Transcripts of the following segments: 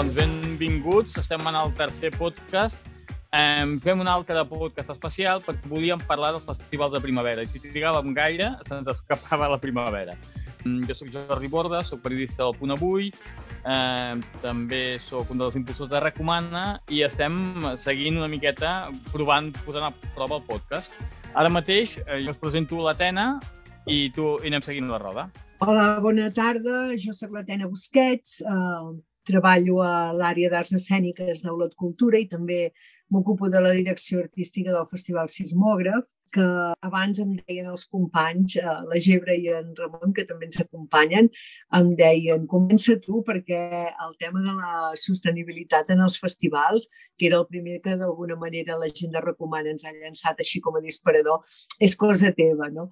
Doncs, benvinguts. Estem en el tercer podcast. Um, fem un altre podcast especial perquè volíem parlar dels festivals de primavera i si trigàvem gaire se'ns escapava la primavera. Um, jo sóc Jordi Borda, sóc periodista del Punt Avui, um, també sóc un dels impulsors de Recomana i estem seguint una miqueta, provant, posant a prova el podcast. Ara mateix eh, jo us presento l'Atena i tu i anem seguint la roda. Hola, bona tarda. Jo sóc l'Atena Busquets, eh, treballo a l'àrea d'arts escèniques d'Aulot Cultura i també m'ocupo de la direcció artística del Festival Sismògraf que abans em deien els companys, eh, la Gebre i en Ramon, que també ens acompanyen, em deien, comença tu perquè el tema de la sostenibilitat en els festivals, que era el primer que d'alguna manera la gent de Recomana ens ha llançat així com a disparador, és cosa teva, no?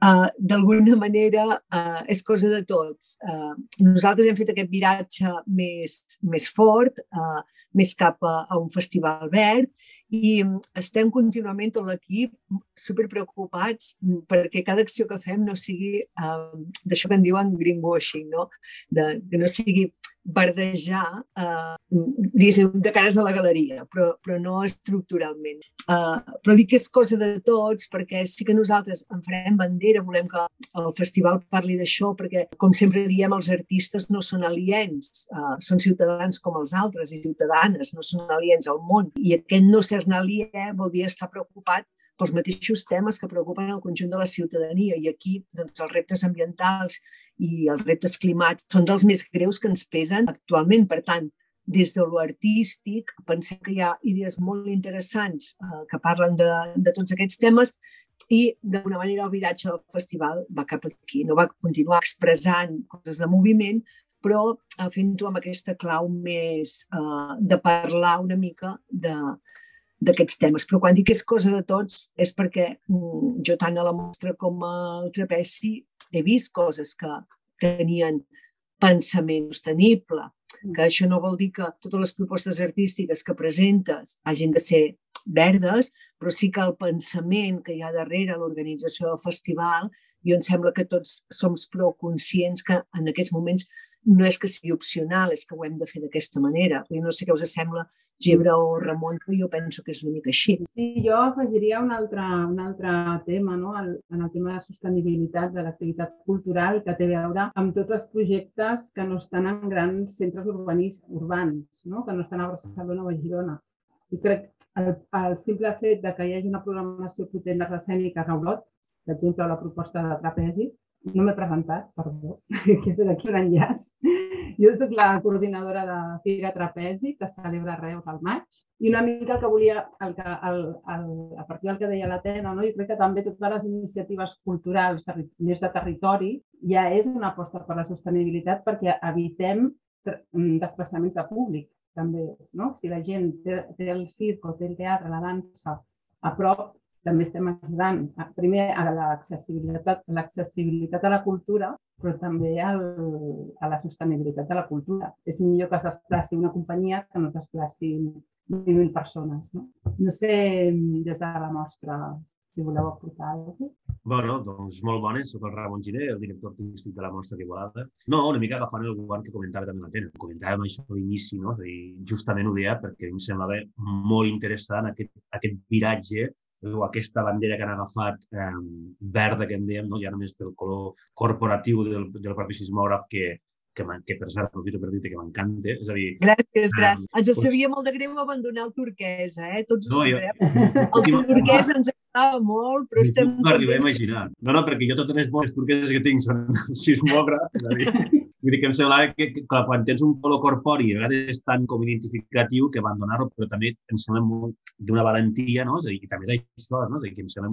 Uh, d'alguna manera uh, és cosa de tots. Uh, nosaltres hem fet aquest viratge més, més fort, uh, més cap a, a un festival verd i estem contínuament tot l'equip super preocupats perquè cada acció que fem no sigui uh, d'això que en diuen greenwashing, no? De, que no sigui verdejar, eh, diguéssim, de cares a la galeria, però, però no estructuralment. Eh, però dic que és cosa de tots perquè sí que nosaltres en farem bandera, volem que el festival parli d'això, perquè, com sempre diem, els artistes no són aliens, eh, són ciutadans com els altres i ciutadanes, no són aliens al món. I aquest no ser-ne aliè vol dir estar preocupat pels mateixos temes que preocupen el conjunt de la ciutadania. I aquí doncs, els reptes ambientals i els reptes climàtics són dels més greus que ens pesen actualment. Per tant, des de lo artístic, pensem que hi ha idees molt interessants eh, que parlen de, de tots aquests temes i d'alguna manera el viratge del festival va cap aquí. No va continuar expressant coses de moviment, però eh, fent-ho amb aquesta clau més eh, de parlar una mica de, d'aquests temes. Però quan dic que és cosa de tots és perquè mm, jo tant a la mostra com al trapeci he vist coses que tenien pensament sostenible, que això no vol dir que totes les propostes artístiques que presentes hagin de ser verdes, però sí que el pensament que hi ha darrere l'organització del festival, i em sembla que tots som prou conscients que en aquests moments no és que sigui opcional, és que ho hem de fer d'aquesta manera. Jo no sé què us sembla Gebre o Ramon, però jo penso que és una mica així. Sí, jo afegiria un altre, un altre tema, no? el, en el tema de sostenibilitat de l'activitat cultural que té a veure amb tots els projectes que no estan en grans centres urbanis, urbans, no? que no estan a Barcelona o a Girona. I crec el, el simple fet de que hi hagi una programació potent d'arts escèniques a Olot, per exemple, la proposta de trapezi, no m'he presentat, perdó, que és d'aquí un enllaç. Jo soc la coordinadora de Fira Trapezi, que celebra Reus al maig, i una mica el que volia, el que, el, el, a partir del que deia l'Atena, no? jo crec que també totes les iniciatives culturals més de territori ja és una aposta per la sostenibilitat perquè evitem desplaçaments de públic també, no? Si la gent té, té el circ o té el teatre, la dansa a prop, també estem ajudant primer a l'accessibilitat l'accessibilitat a la cultura, però també al, a la sostenibilitat de la cultura. És millor que es desplaci una companyia que no es desplaci 20.000 persones. No? no sé, des de la mostra, si voleu aportar alguna cosa. Bueno, doncs molt bones. Soc el Ramon Giner, el director artístic de la mostra d'Igualada. No, una mica agafant el guant que comentava també la Tena. Comentàvem això a l'inici, no? És a dir, justament ho deia perquè em semblava molt interessant aquest, aquest viratge o aquesta bandera que han agafat eh, verda, que en dèiem, no? ja només pel color corporatiu del, del propi sismògraf, que, que, que per cert aprofito per dir que m'encanta. És a dir... Gràcies, gràcies. Eh, ens sabia molt de greu abandonar el turquès, eh? Tots ho no, sabem. Jo... El turquès ens agradava molt, però estem... No arribem a imaginar. No, no, perquè jo totes les bones turqueses que tinc són sismògraf, és a dir, Vull dir que em semblava que, que, quan tens un color corpori, a vegades és tan com identificatiu que abandonar-ho, però també em sembla d'una valentia, no? És a dir, també és això, no? És dir, que em sembla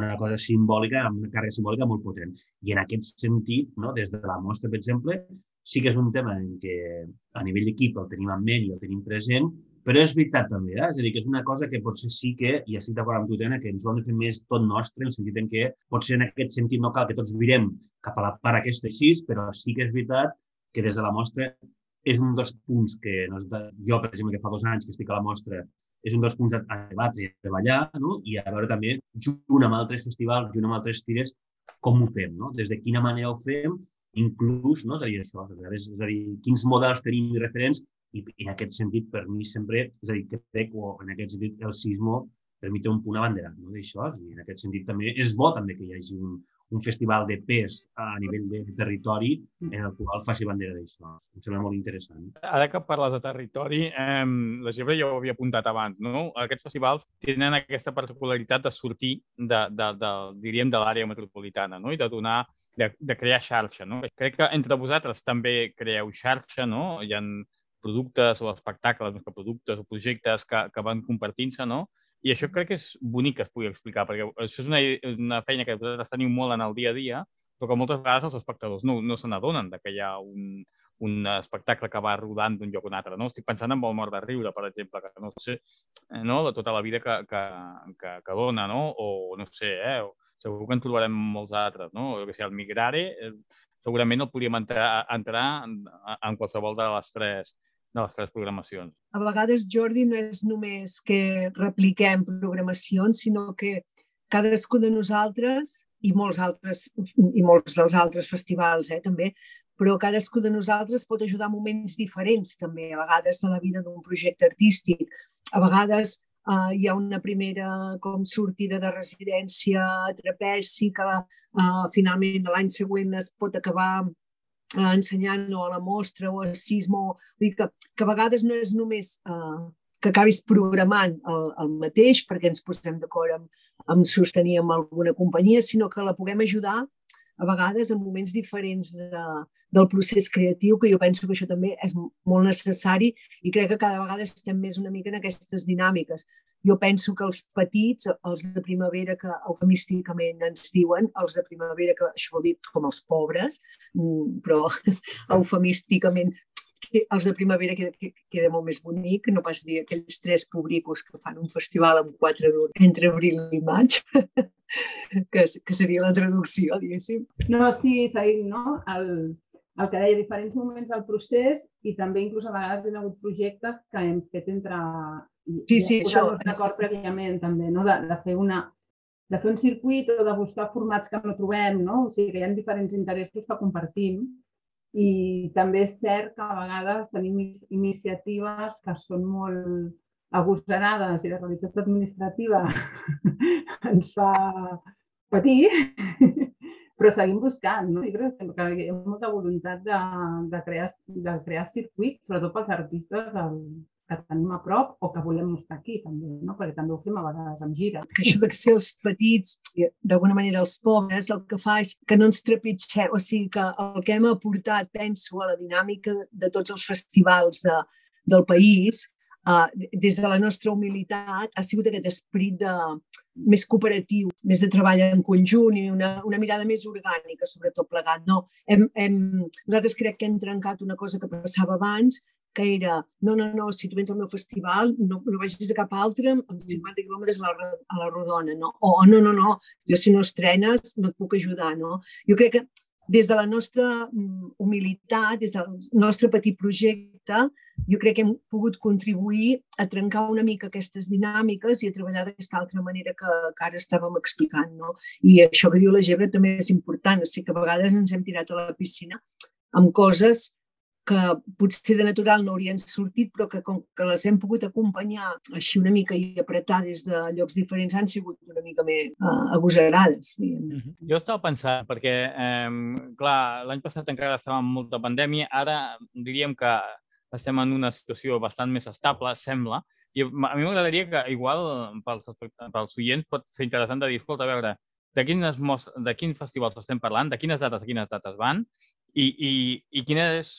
una cosa simbòlica, amb una càrrega simbòlica molt potent. I en aquest sentit, no? des de la mostra, per exemple, sí que és un tema en què a nivell d'equip el tenim en ment i el tenim present, però és veritat també, eh? és a dir, que és una cosa que potser sí que, i estic d'acord amb tu, Tena, que ens ho hem de fer més tot nostre, en el sentit en què potser en aquest sentit no cal que tots virem cap a la part aquesta així, però sí que és veritat que des de la mostra és un dels punts que no de, jo, per exemple, que fa dos anys que estic a la mostra, és un dels punts a, a debatre i a treballar no? i a veure també, junt amb altres festivals, junt amb altres tires, com ho fem, no? des de quina manera ho fem, inclús, no? és a dir, això, és a dir, quins models tenim i referents i, i en aquest sentit, per mi sempre, és a dir, crec, o en aquest sentit, el sismo per mi té un punt abanderat no, d'això, i en aquest sentit també és bo també que hi hagi un, un festival de pes a nivell de territori en el qual faci bandera d'això. Em sembla molt interessant. Ara que parles de territori, eh, la Gebre ja ho havia apuntat abans, no? Aquests festivals tenen aquesta particularitat de sortir de, de, de, diríem, de l'àrea metropolitana no? i de donar, de, de crear xarxa. No? Crec que entre vosaltres també creeu xarxa, no? Hi ha productes o espectacles, més que productes o projectes que, que van compartint-se, no? I això crec que és bonic que es pugui explicar, perquè això és una, una feina que vosaltres teniu molt en el dia a dia, però que moltes vegades els espectadors no, no se n'adonen que hi ha un, un espectacle que va rodant d'un lloc a un altre. No? Estic pensant en el mort de riure, per exemple, que no sé, no? de tota la vida que, que, que, que dona, no? o no sé, eh? segur que en trobarem molts altres, no? O que sigui, el Migrare, eh, segurament el podríem entrar, entrar en, en qualsevol de les tres de les tres programacions. A vegades, Jordi, no és només que repliquem programacions, sinó que cadascú de nosaltres i molts altres i molts dels altres festivals eh, també, però cadascú de nosaltres pot ajudar moments diferents també, a vegades de la vida d'un projecte artístic. A vegades uh, hi ha una primera com sortida de residència a trapeci que uh, finalment l'any següent es pot acabar eh, ensenyant o a la mostra o a sismo, vull dir que, que a vegades no és només eh, que acabis programant el, el mateix perquè ens posem d'acord amb, amb sostenir amb alguna companyia, sinó que la puguem ajudar a vegades en moments diferents de, del procés creatiu, que jo penso que això també és molt necessari i crec que cada vegada estem més una mica en aquestes dinàmiques. Jo penso que els petits, els de primavera, que eufemísticament ens diuen, els de primavera, que això vol dir com els pobres, mm, però eufemísticament els de primavera queda, queda molt més bonic, no pas dir aquells tres pobricos que fan un festival amb quatre dur entre abril i maig, que, que seria la traducció, diguéssim. No, sí, Saïd, no? El, el que deia, diferents moments del procés i també inclús a vegades hi ha hagut projectes que hem fet entre... Sí, sí, això. d'acord prèviament també, no? De, de fer una de fer un circuit o de buscar formats que no trobem, no? O sigui, que hi ha diferents interessos que compartim i també és cert que a vegades tenim iniciatives que són molt agosarades i la realitat administrativa ens fa patir, però seguim buscant, no? I crec que hi ha molta voluntat de, de, crear, de crear circuit, sobretot pels artistes el, que tenim a prop o que volem estar aquí també, no? perquè també ho fem a vegades amb gira. Que això de ser els petits, d'alguna manera els pobres, el que fa és que no ens trepitgem, o sigui que el que hem aportat, penso, a la dinàmica de tots els festivals de, del país, uh, des de la nostra humilitat, ha sigut aquest esperit de, més cooperatiu, més de treball en conjunt i una, una mirada més orgànica, sobretot plegat. No, hem, hem, nosaltres crec que hem trencat una cosa que passava abans, que era, no, no, no, si tu vens al meu festival, no, no vagis a cap altre amb 50 mm. quilòmetres a la, a la rodona, no? O no, no, no, jo si no estrenes no et puc ajudar, no? Jo crec que des de la nostra mm, humilitat, des del nostre petit projecte, jo crec que hem pogut contribuir a trencar una mica aquestes dinàmiques i a treballar d'aquesta altra manera que, que ara estàvem explicant. No? I això que diu la Gebre també és important, o sigui que a vegades ens hem tirat a la piscina amb coses que potser de natural no haurien sortit, però que com que les hem pogut acompanyar així una mica i apretar des de llocs diferents han sigut una mica més uh, agosarades. Mm -hmm. Jo estava pensant, perquè, eh, clar, l'any passat encara estava amb molta pandèmia, ara diríem que estem en una situació bastant més estable, sembla, i a mi m'agradaria que, igual, pels, pels oients pot ser interessant de dir, escolta, a veure, de, quines de quins festivals estem parlant, de quines dates a quines dates van i, i, i quines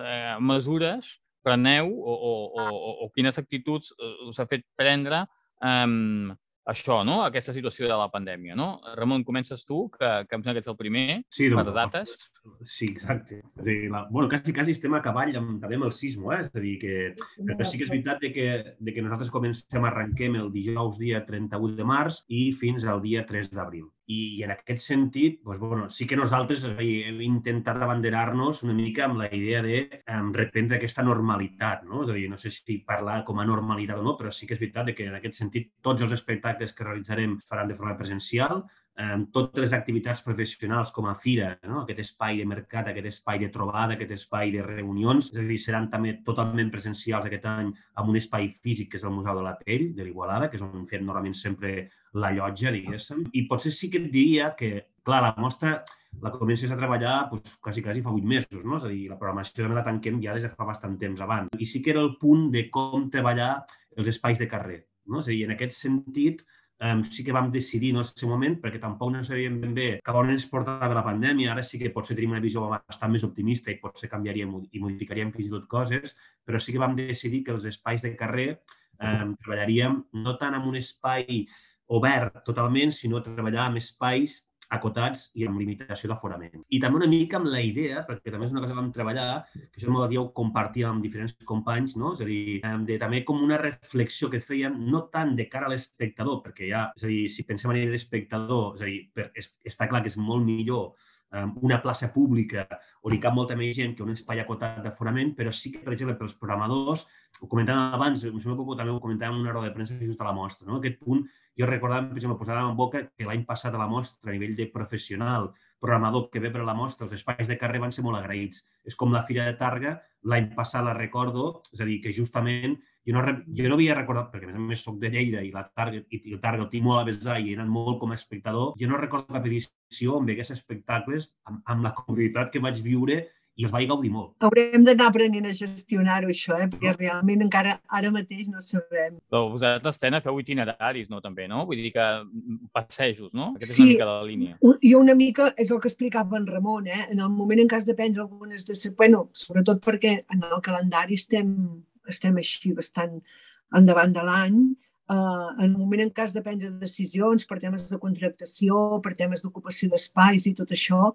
eh, mesures preneu o, o, o, o quines actituds eh, us ha fet prendre eh, això, no? aquesta situació de la pandèmia. No? Ramon, comences tu, que, que em sembla que ets el primer sí, per dates. Sí, exacte. És a dir, la, bueno, quasi, quasi estem a cavall amb, també amb el sismo, eh? és a dir, que però sí que és veritat de que, de que nosaltres comencem, arrenquem el dijous dia 31 de març i fins al dia 3 d'abril. I, I en aquest sentit, doncs, bueno, sí que nosaltres hem intentat abanderar-nos una mica amb la idea de um, reprendre aquesta normalitat. No? És a dir, no sé si parlar com a normalitat o no, però sí que és veritat que en aquest sentit tots els espectacles que realitzarem es faran de forma presencial, eh, totes les activitats professionals com a fira, no? aquest espai de mercat, aquest espai de trobada, aquest espai de reunions, és a dir, seran també totalment presencials aquest any amb un espai físic que és el Museu de la Pell de l'Igualada, que és on fem normalment sempre la llotja, diguéssim. I potser sí que et diria que, clar, la mostra la comences a treballar doncs, quasi, quasi fa vuit mesos, no? És a dir, la programació també la tanquem ja des de fa bastant temps abans. I sí que era el punt de com treballar els espais de carrer. No? És a dir, en aquest sentit, um, sí que vam decidir en el seu moment, perquè tampoc no sabíem ben bé cap on ens portava la pandèmia, ara sí que potser tenim una visió bastant més optimista i potser canviaríem i modificaríem fins i tot coses, però sí que vam decidir que els espais de carrer um, treballaríem no tant en un espai obert totalment, sinó treballar amb espais acotats i amb limitació d'aforament. I també una mica amb la idea, perquè també és una cosa que vam treballar, que això m'ho dieu compartir amb diferents companys, no? és a dir, de, també com una reflexió que fèiem, no tant de cara a l'espectador, perquè ja, és a dir, si pensem a nivell d'espectador, és a dir, per, és, està clar que és molt millor una plaça pública on hi cap molta més gent que un espai acotat d'aforament, però sí que, per exemple, pels programadors, ho comentàvem abans, em sembla que també ho comentàvem en una roda de premsa just a la mostra, no? aquest punt jo recordava, per exemple, posàvem en boca que l'any passat a la mostra, a nivell de professional, programador que ve per a la mostra, els espais de carrer van ser molt agraïts. És com la Fira de Targa, l'any passat la recordo, és a dir, que justament jo no, jo no havia recordat, perquè a més a més soc de Lleida i la Targa, i el Targa el tinc molt a besar i he anat molt com a espectador, jo no recordo cap edició on vegués espectacles amb, amb la comoditat que vaig viure i els vaig gaudir molt. Haurem d'anar aprenent a gestionar-ho, això, eh? perquè realment encara ara mateix no sabem. Però vosaltres tenen, feu itineraris, no, també, no? Vull dir que passejos, no? Aquesta sí, és una mica la línia. I una mica és el que explicava en Ramon, eh? En el moment en cas de prendre algunes de... Bueno, sobretot perquè en el calendari estem, estem així bastant endavant de l'any, Uh, en el moment en cas de prendre decisions per temes de contractació, per temes d'ocupació d'espais i tot això,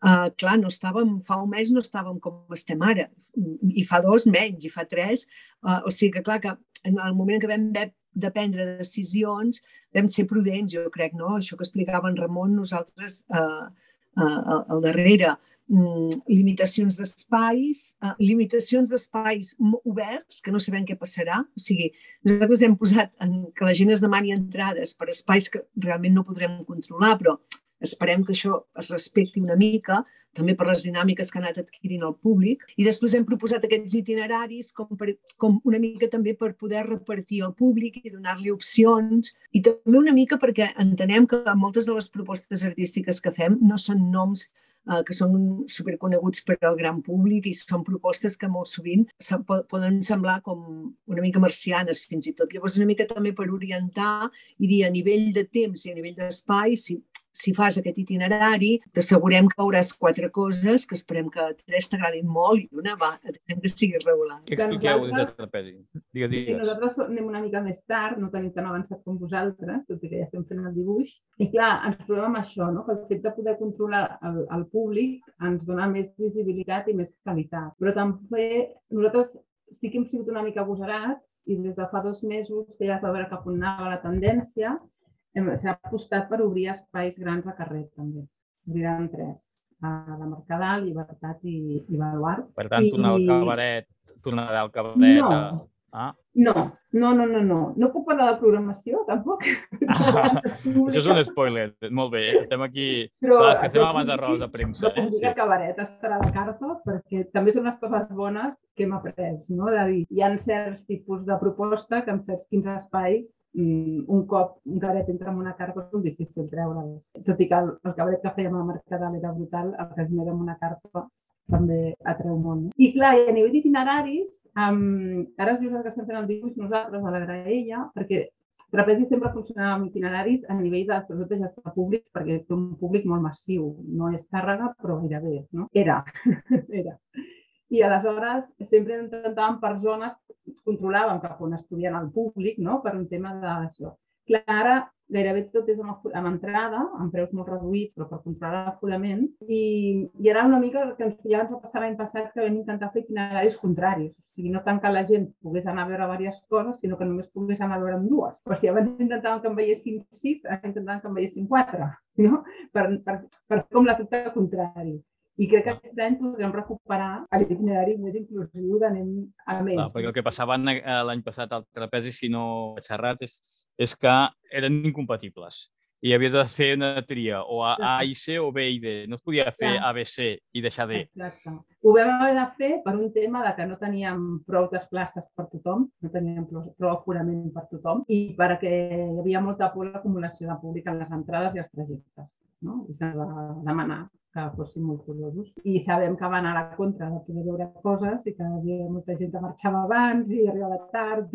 Uh, clar, no estàvem, fa un mes no estàvem com estem ara, i fa dos menys, i fa tres. Uh, o sigui que, clar, que en el moment que vam haver de prendre decisions vam ser prudents, jo crec, no? Això que explicava en Ramon, nosaltres uh, uh, al darrere, um, limitacions d'espais, limitacions d'espais oberts, que no sabem què passarà. O sigui, nosaltres hem posat en, que la gent es demani entrades per espais que realment no podrem controlar, però Esperem que això es respecti una mica, també per les dinàmiques que ha anat adquirint el públic. I després hem proposat aquests itineraris com, per, com una mica també per poder repartir al públic i donar-li opcions. I també una mica perquè entenem que moltes de les propostes artístiques que fem no són noms eh, que són superconeguts per al gran públic i són propostes que molt sovint poden semblar com una mica marcianes fins i tot. Llavors una mica també per orientar i dir a nivell de temps i a nivell d'espai, si si fas aquest itinerari, t'assegurem que hauràs quatre coses que esperem que tres t'agradin molt i una va, esperem que sigui regular. Què expliqueu de trapezi? Digues, digues. Sí, nosaltres anem una mica més tard, no tenim tan avançat com vosaltres, tot i que ja estem fent el dibuix. I clar, ens trobem amb això, no? que el fet de poder controlar el, el públic ens dona més visibilitat i més qualitat. Però també nosaltres sí que hem sigut una mica agosarats i des de fa dos mesos que ja es va veure cap on anava la tendència s'ha apostat per obrir espais grans a carrer també. Obriran tres, a la Mercadal, Llibertat i, i Baluart. Per tant, tornar al cabaret, tornar al cabaret... No, a... ah. no, no, no, no, no. No puc parlar de programació, tampoc. Ah, això és un spoiler. Molt bé, estem aquí... Però, Clar, és que estem abans de rols de premsa. Eh? Sí. cabaret estarà de carta perquè també són les coses bones que hem après, no? De dir, hi ha certs tipus de proposta que en certs 15 espais mm, un cop un cabaret entra en una carta és difícil treure. Tot i que el, el cabaret que fèiem a Mercadal era brutal, el que es amb una carta també atreu molt. No? I clar, a nivell d'itineraris, um, ara és veritat que estem fent el dibuix nosaltres a la Graella, perquè Trapezi sempre funcionava amb itineraris a nivell de, sobretot de gestió públic, perquè té un públic molt massiu. No és Tàrrega, però gairebé, no? Era, era. I aleshores sempre intentàvem per zones, controlàvem cap on es podia anar el públic, no? per un tema d'això. Clar, ara gairebé tot és amb, amb entrada, amb preus molt reduïts, però per controlar l'aforament. I, I era una mica que ens, ja ens va passar l'any passat que vam intentar fer itineraris contraris. O sigui, no tant que la gent pogués anar a veure diverses coses, sinó que només pogués anar a veure dues. O sigui, abans intentàvem que en veiessin sis, ara intentàvem que en veiessin quatre, no? per, per, per com l'efecte contrari. I crec que aquest any podrem recuperar l'itinerari més inclusiu d'anem a menys. Ah, perquè el que passava l'any passat al trapezi, si no xerrat, és és que eren incompatibles. i havies de fer una tria, o A, A i C o B i D. No es podia fer Clar. ABC i deixar D. Exacte. Ho vam haver de fer per un tema de que no teníem prou places per tothom, no teníem prou, aforament per tothom, i perquè hi havia molta por l'acumulació de públic en les entrades i els trajectes. No? I s'ha de demanar que fossin molt curiosos. I sabem que van a la contra de poder veure coses i que hi havia molta gent que marxava abans i arribava tard.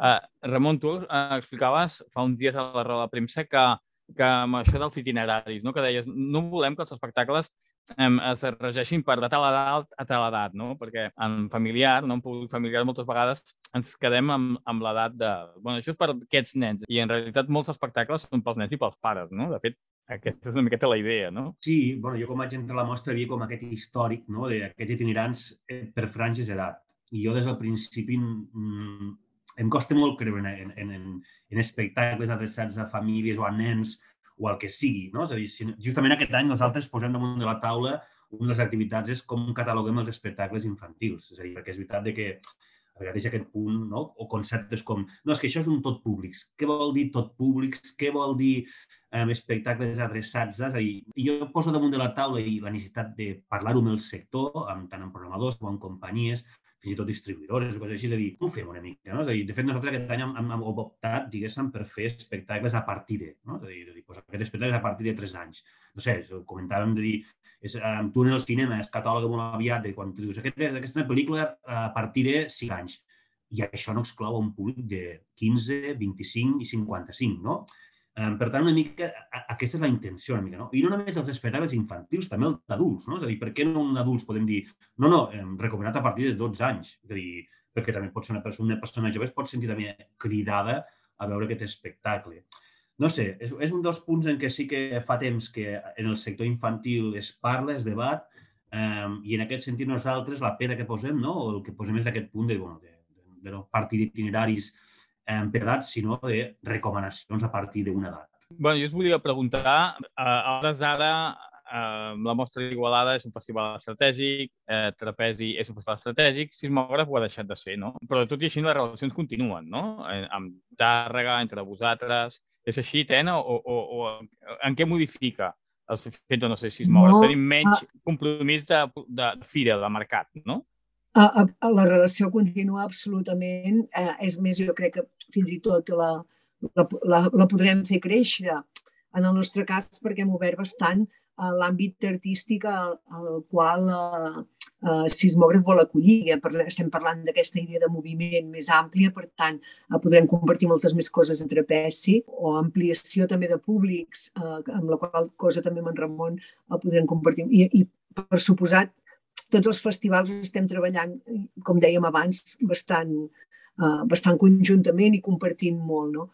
Uh, Ramon, tu uh, explicaves fa uns dies a la roda de premsa que, que amb això dels itineraris, no? que deies, no volem que els espectacles um, es regeixin per de tal edat a tal edat, no? perquè en familiar, no en públic familiar, moltes vegades ens quedem amb, amb l'edat de... Bueno, això és per aquests nens, i en realitat molts espectacles són pels nens i pels pares, no? De fet, aquesta és una miqueta la idea, no? Sí, bueno, jo com vaig entrar a la mostra havia com aquest històric no? d'aquests itinerants eh, per franges d'edat. I jo des del principi mm, em costa molt creure en, en, en, en espectacles adreçats a famílies o a nens o al que sigui. No? És a dir, si, justament aquest any nosaltres posem damunt de la taula una de les activitats és com cataloguem els espectacles infantils. És a dir, perquè és veritat de que a vegades aquest punt, no? o conceptes com, no, és que això és un tot públics. Què vol dir tot públics? Què vol dir eh, espectacles adreçats? És a dir, jo poso damunt de la taula i la necessitat de parlar-ho amb el sector, amb, tant amb programadors com amb companyies, fins i tot distribuïdores o coses així, de dir, ho fem una mica, no? És a dir, de fet, nosaltres aquest any hem, hem optat, diguéssim, per fer espectacles a partir de, no? És a dir, de dir pues, aquests espectacles a partir de 3 anys. No sé, comentàvem de dir, és, um, tu en el cinema és catàleg molt aviat de quan tu dius aquest, aquesta pel·lícula a partir de 5 anys. I això no exclou un públic de 15, 25 i 55, no? Um, per tant, una mica, aquesta és la intenció, una mica, no? I no només els espectacles infantils, també els d'adults, no? És a dir, per què no un adults podem dir, no, no, um, recomanat a partir de 12 anys? És a dir, perquè també pot ser una persona, una persona jove es pot sentir també cridada a veure aquest espectacle. No sé, és, és un dels punts en què sí que fa temps que en el sector infantil es parla, es debat, um, i en aquest sentit nosaltres la pera que posem, no? el que posem és aquest punt de, bueno, de, de, de partir d'itineraris eh, per edat, sinó de recomanacions a partir d'una edat. Bueno, jo us volia preguntar, eh, a hores d'ara, eh, la Mostra d'Igualada és un festival estratègic, eh, Trapezi és un festival estratègic, Sismògraf ho ha deixat de ser, no? Però tot i així les relacions continuen, no? En, amb Tàrrega, entre vosaltres... És així, Tena, o, o, o en què modifica el fet de no ser sismògraf? No, Tenim menys compromís de, de, de fira, de mercat, no? A, a, a la relació continua absolutament. Eh, és més, jo crec que fins i tot la, la, la, la podrem fer créixer. En el nostre cas, perquè hem obert bastant eh, l'àmbit artístic al, al qual eh, eh, Sismògraf vol acollir. Estem parlant d'aquesta idea de moviment més àmplia, per tant, eh, podrem compartir moltes més coses entre PESI o ampliació també de públics, eh, amb la qual cosa també amb en Ramon eh, podrem compartir. I, i per suposat, tots els festivals estem treballant, com dèiem abans, bastant, uh, bastant conjuntament i compartint molt. No?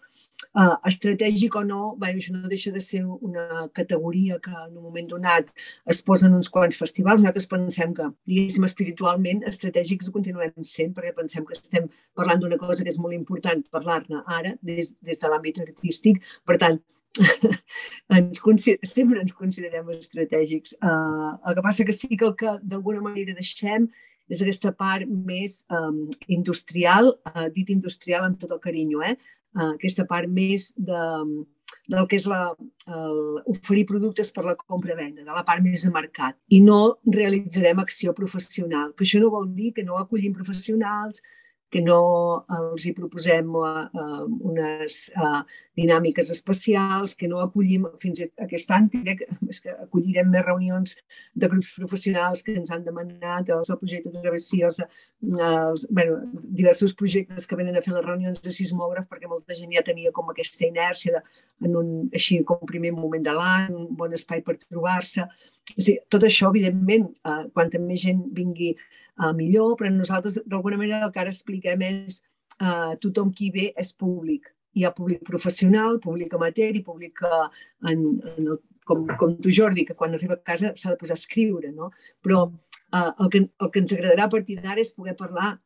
Uh, estratègic o no, bé, això no deixa de ser una categoria que en un moment donat es posen uns quants festivals. Nosaltres pensem que, diguéssim, espiritualment, estratègics ho continuem sent, perquè pensem que estem parlant d'una cosa que és molt important parlar-ne ara, des, des de l'àmbit artístic. Per tant, ens sempre ens considerem estratègics. Uh, el que passa que sí que el que d'alguna manera deixem és aquesta part més um, industrial, uh, dit industrial amb tot el carinyo, eh? Uh, aquesta part més de, del que és la, el, oferir productes per la compra-venda, de la part més de mercat. I no realitzarem acció professional, que això no vol dir que no acollim professionals, que no els hi proposem uh, unes uh, dinàmiques especials, que no acollim, fins aquest any crec és que acollirem més reunions de grups professionals que ens han demanat, els del projecte de travessia, els, de, els bueno, diversos projectes que venen a fer les reunions de sismògraf, perquè molta gent ja tenia com aquesta inèrcia de, en un així com primer moment de l'any, un bon espai per trobar-se. O sigui, tot això, evidentment, uh, quanta més gent vingui uh, millor, però nosaltres d'alguna manera el que ara expliquem és uh, tothom qui ve és públic. Hi ha públic professional, públic amateur i públic uh, en, en el, com, com tu, Jordi, que quan arriba a casa s'ha de posar a escriure, no? Però uh, el, que, el que ens agradarà a partir d'ara és poder parlar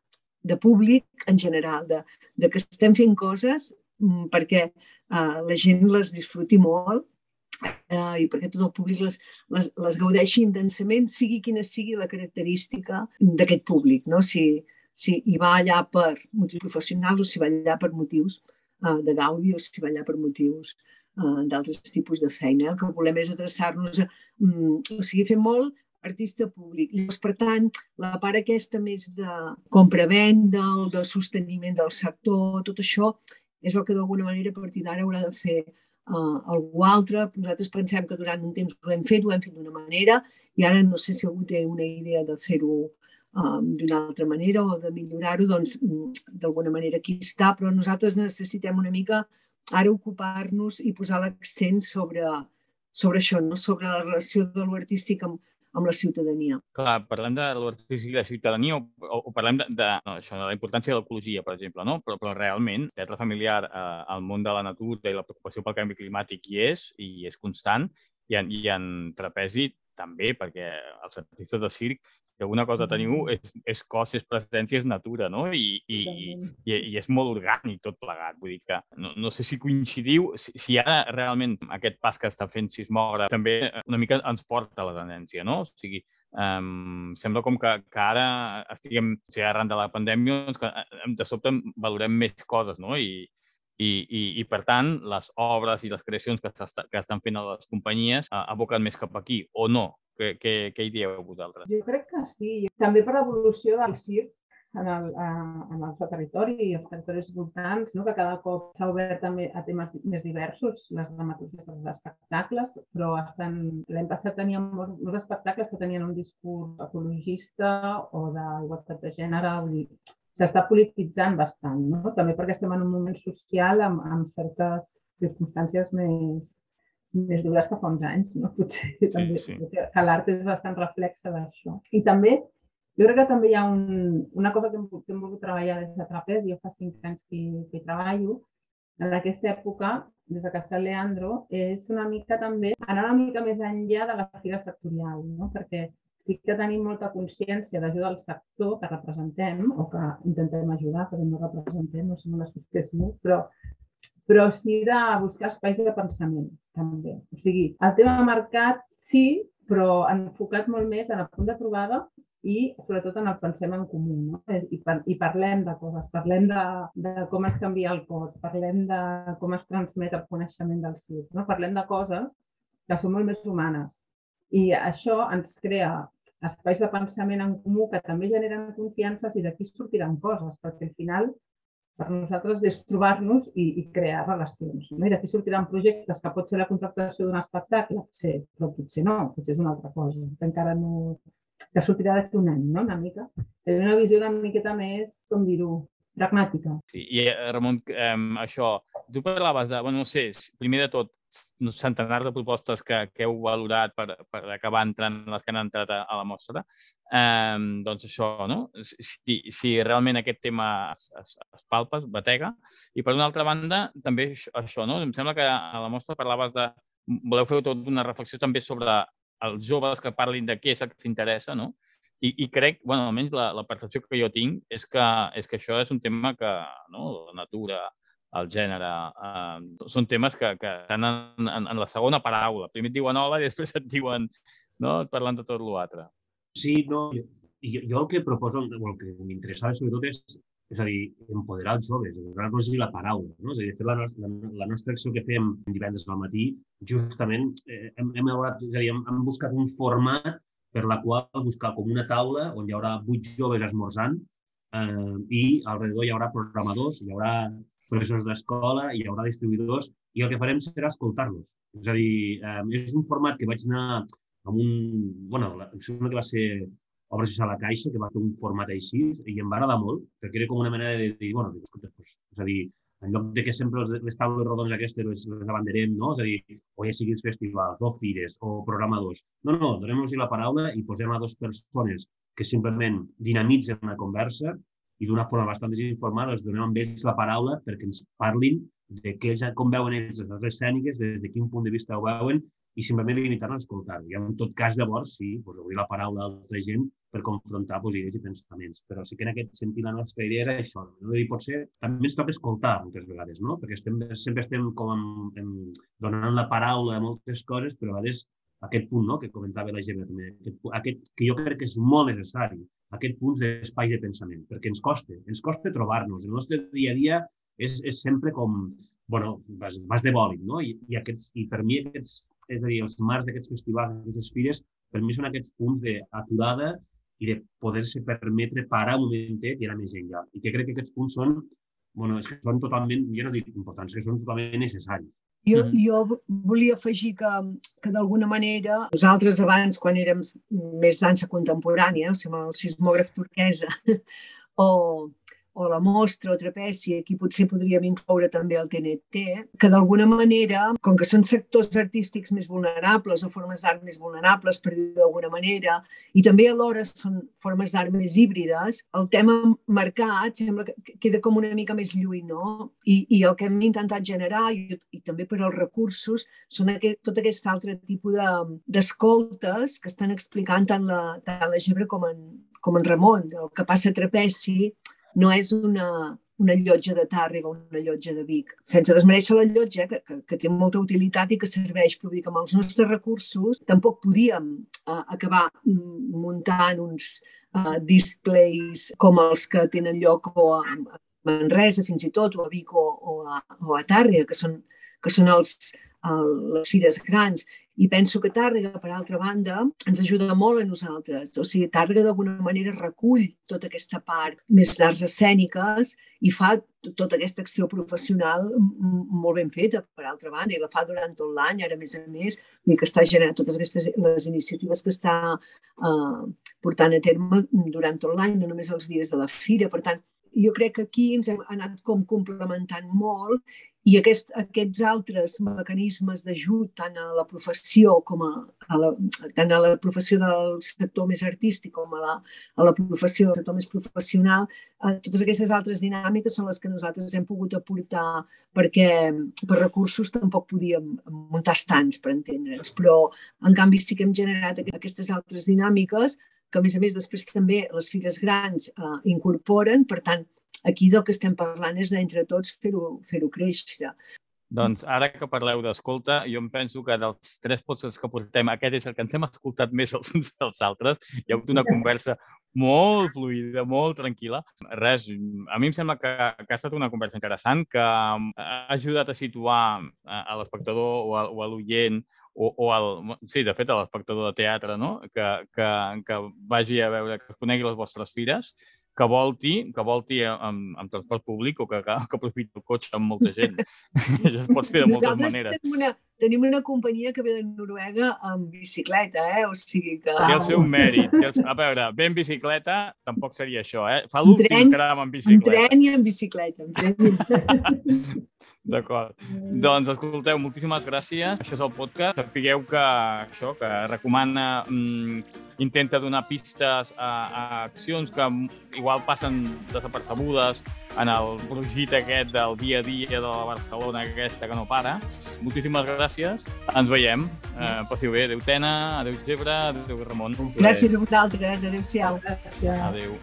de públic en general, de, de que estem fent coses mm, perquè uh, la gent les disfruti molt eh, i perquè tot el públic les, les, les gaudeixi intensament, sigui quina sigui la característica d'aquest públic, no? si, si hi va allà per motius professionals o si va allà per motius eh, de gaudi o si va allà per motius uh, d'altres tipus de feina. El que volem és adreçar-nos a... Um, o sigui, fer molt artista públic. Llavors, per tant, la part aquesta més de compra-venda o de sosteniment del sector, tot això és el que d'alguna manera a partir d'ara haurà de fer uh, algú altre. Nosaltres pensem que durant un temps ho hem fet, ho hem fet d'una manera i ara no sé si algú té una idea de fer-ho um, d'una altra manera o de millorar-ho, doncs mm, d'alguna manera aquí està, però nosaltres necessitem una mica ara ocupar-nos i posar l'accent sobre, sobre això, no? sobre la relació de l'artístic amb, amb la ciutadania. Clar, parlem de l'artístic i la ciutadania o, o, o parlem de, de, no, això, de la importància de l'ecologia, per exemple, no? però, però realment teatre familiar eh, al món de la natura i la preocupació pel canvi climàtic hi és, i és constant, i en, i en trapezi també, perquè els artistes de circ que una cosa teniu és, és cos, és presència, és natura, no? I, i, i, i és molt orgànic tot plegat. Vull dir que no, no sé si coincidiu, si, si ara realment aquest pas que està fent Sismògraf també una mica ens porta a la tendència, no? O sigui, um, sembla com que, que ara estiguem, o sigui, arran de la pandèmia, doncs que de sobte valorem més coses, no? I, i, i, i per tant, les obres i les creacions que, que estan fent a les companyies uh, aboquen més cap aquí, o no? Què, què, què hi dieu vosaltres? Jo crec que sí. També per l'evolució del circ en el, a, en el seu territori i els territoris voltants, no? que cada cop s'ha obert també a temes més diversos, les dramaturgies dels espectacles, però estan... l'any passat teníem molts, molts espectacles que tenien un discurs ecologista o d'igualtat de gènere, vull dir, s'està polititzant bastant, no? també perquè estem en un moment social amb, amb certes circumstàncies més, més dures que fa uns anys, no? Potser sí, també, sí. que l'art és bastant reflexa d'això. I també, jo crec que també hi ha un, una cosa que hem, que hem volgut treballar des de Trapez, jo fa cinc anys que, que treballo, en aquesta època, des de Castel Leandro, és una mica també anar una mica més enllà de la fira sectorial, no? perquè sí que tenim molta consciència d'ajuda al sector que representem o que intentem ajudar, perquè no representem, no som una associació, però però sí de buscar espais de pensament, també. O sigui, el tema mercat sí, però enfocat molt més en el punt de trobada i sobretot en el pensem en comú. No? I, par I parlem de coses, parlem de, de com es canvia el cos, parlem de com es transmet el coneixement del CIR, no? parlem de coses que són molt més humanes. I això ens crea espais de pensament en comú que també generen confiances i d'aquí sortiran coses, perquè al final per nosaltres és trobar-nos i, i crear relacions. No? I d'aquí sortiran projectes que pot ser la contractació d'un espectacle, potser, però potser no, potser és una altra cosa, que encara no... que sortirà d'aquí un any, no? una mica. És una visió una miqueta més, com dir-ho, pragmàtica. Sí, i eh, Ramon, eh, això, tu parlaves de, bueno, no sé, primer de tot, centenars de propostes que, que heu valorat per, per acabar entrant les que han entrat a, a la mostra, eh, doncs això, no? Si, si realment aquest tema es, es, es palpa, es batega. I per una altra banda, també això, no? Em sembla que a la mostra parlaves de... Voleu fer tota una reflexió també sobre els joves que parlin de què és el que s'interessa, no? I, I crec, bueno, almenys la, la percepció que jo tinc és que, és que això és un tema que, no?, la natura, el gènere. Eh, són temes que, que estan en, en, en la segona paraula. Primer et diuen hola i després et diuen, no?, parlant de tot l'altre. Sí, no, jo, jo el que proposo, el que m'interessava sobretot és, és a dir, empoderar els joves, donar-los la paraula. No? És a dir, fer la, la, la nostra acció que fem divendres al matí, justament eh, hem, hem, elaborat, és a dir, hem, hem buscat un format per la qual buscar com una taula on hi haurà vuit joves esmorzant eh, i alrededor hi haurà programadors, hi haurà professors d'escola, hi haurà distribuïdors i el que farem serà escoltar-los. És a dir, eh, és un format que vaig anar amb un... bueno, em sembla que va ser Obres a la Caixa, que va fer un format així, i em va agradar molt, perquè era com una mena de dir, bueno, escolta, doncs, és a dir, en lloc de que sempre les taules rodones aquestes les, les abanderem, no? És a dir, o ja siguin festivals, o fires, o programadors. No, no, donem-los la paraula i posem a dues persones que simplement dinamitzen una conversa i d'una forma bastant desinformada els donem amb ells la paraula perquè ens parlin de què com veuen ells les escèniques, des de quin punt de vista ho veuen i simplement limitar-nos a escoltar-ho. I en tot cas, llavors, sí, pues, obrir la paraula a altra gent per confrontar pues, idees i pensaments. Però sí que en aquest sentit la nostra idea era això. No? Dir, potser també ens toca escoltar moltes vegades, no? perquè estem, sempre estem com en, en, donant la paraula a moltes coses, però a vegades aquest punt no? que comentava la Gemma també, aquest, aquest, que jo crec que és molt necessari, aquest punt d'espai de pensament, perquè ens costa, ens costa trobar-nos. El nostre dia a dia és, és sempre com bueno, vas, vas de bòlit, no? I, i, aquests, I per mi aquests, és a dir, els marcs d'aquests festivals, d'aquestes fires, per mi són aquests punts d'aturada i de poder-se permetre parar un momentet i anar més enllà. I que crec que aquests punts són, bueno, és que són totalment, jo no dic importants, que són totalment necessaris. Jo, mm jo volia afegir que, que d'alguna manera nosaltres abans, quan érem més dansa contemporània, o sigui, el sismògraf turquesa, o, o la mostra o trapeci, aquí potser podríem incloure també el TNT, que d'alguna manera, com que són sectors artístics més vulnerables o formes d'art més vulnerables, per dir d'alguna manera, i també alhora són formes d'art més híbrides, el tema marcat sembla que queda com una mica més lluny, no? I, i el que hem intentat generar, i, i també per als recursos, són aquest, tot aquest altre tipus d'escoltes de, que estan explicant tant la, tant la Gebre com en, com en Ramon, el que passa a Trapeci, no és una, una llotja de Tàrrega o una llotja de Vic. Sense desmereixer la llotja, que, que, que té molta utilitat i que serveix, però que amb els nostres recursos tampoc podíem uh, acabar muntant uns uh, displays com els que tenen lloc o a Manresa fins i tot, o a Vic o, o, a, o a Tàrrega, que són, que són els, el, les fires grans. I penso que Tàrrega, per altra banda, ens ajuda molt a nosaltres. O sigui, Tàrrega d'alguna manera recull tota aquesta part més d'arts escèniques i fa tota aquesta acció professional molt ben feta, per altra banda, i la fa durant tot l'any, ara a més a més, i que està generant totes aquestes les iniciatives que està eh, portant a terme durant tot l'any, no només els dies de la fira. Per tant, jo crec que aquí ens hem anat com complementant molt i aquest, aquests altres mecanismes d'ajut tant a la professió com a, a la, tant a la professió del sector més artístic com a la, a la professió del sector més professional, eh, totes aquestes altres dinàmiques són les que nosaltres hem pogut aportar perquè per recursos tampoc podíem muntar estants, per entendre'ns, però en canvi sí que hem generat aquestes altres dinàmiques que a més a més després també les fires grans eh, incorporen, per tant, Aquí del que estem parlant és d'entre tots fer-ho fer, créixer. Doncs ara que parleu d'escolta, jo em penso que dels tres podcasts que portem, aquest és el que ens hem escoltat més els uns dels altres. Hi ha hagut una conversa molt fluida, molt tranquil·la. Res, a mi em sembla que, que ha estat una conversa interessant, que ha ajudat a situar a l'espectador o a, a l'oient o, o al, sí, de fet, a l'espectador de teatre, no? que, que, que vagi a veure, que conegui les vostres fires que volti, que volti amb, amb transport públic o que, que, aprofiti el cotxe amb molta gent. Això es pot fer de moltes Nosaltres maneres. Tenim una, tenim una companyia que ve de Noruega amb bicicleta, eh? O sigui que... Té el seu mèrit. El... A veure, ve en bicicleta tampoc seria això, eh? Fa l'últim tram amb bicicleta. En tren i en bicicleta. En D'acord. Doncs, escolteu, moltíssimes gràcies. Això és el podcast. Sapigueu que això, que recomana, mm, intenta donar pistes a, a accions que igual passen desapercebudes en el brugit aquest del dia a dia de la Barcelona aquesta que no para. Moltíssimes gràcies. Ens veiem. Eh, passiu bé. Adéu, Tena. Adéu, Gebre. Adéu, Ramon. Gràcies a vosaltres. Adéu-siau. Adéu.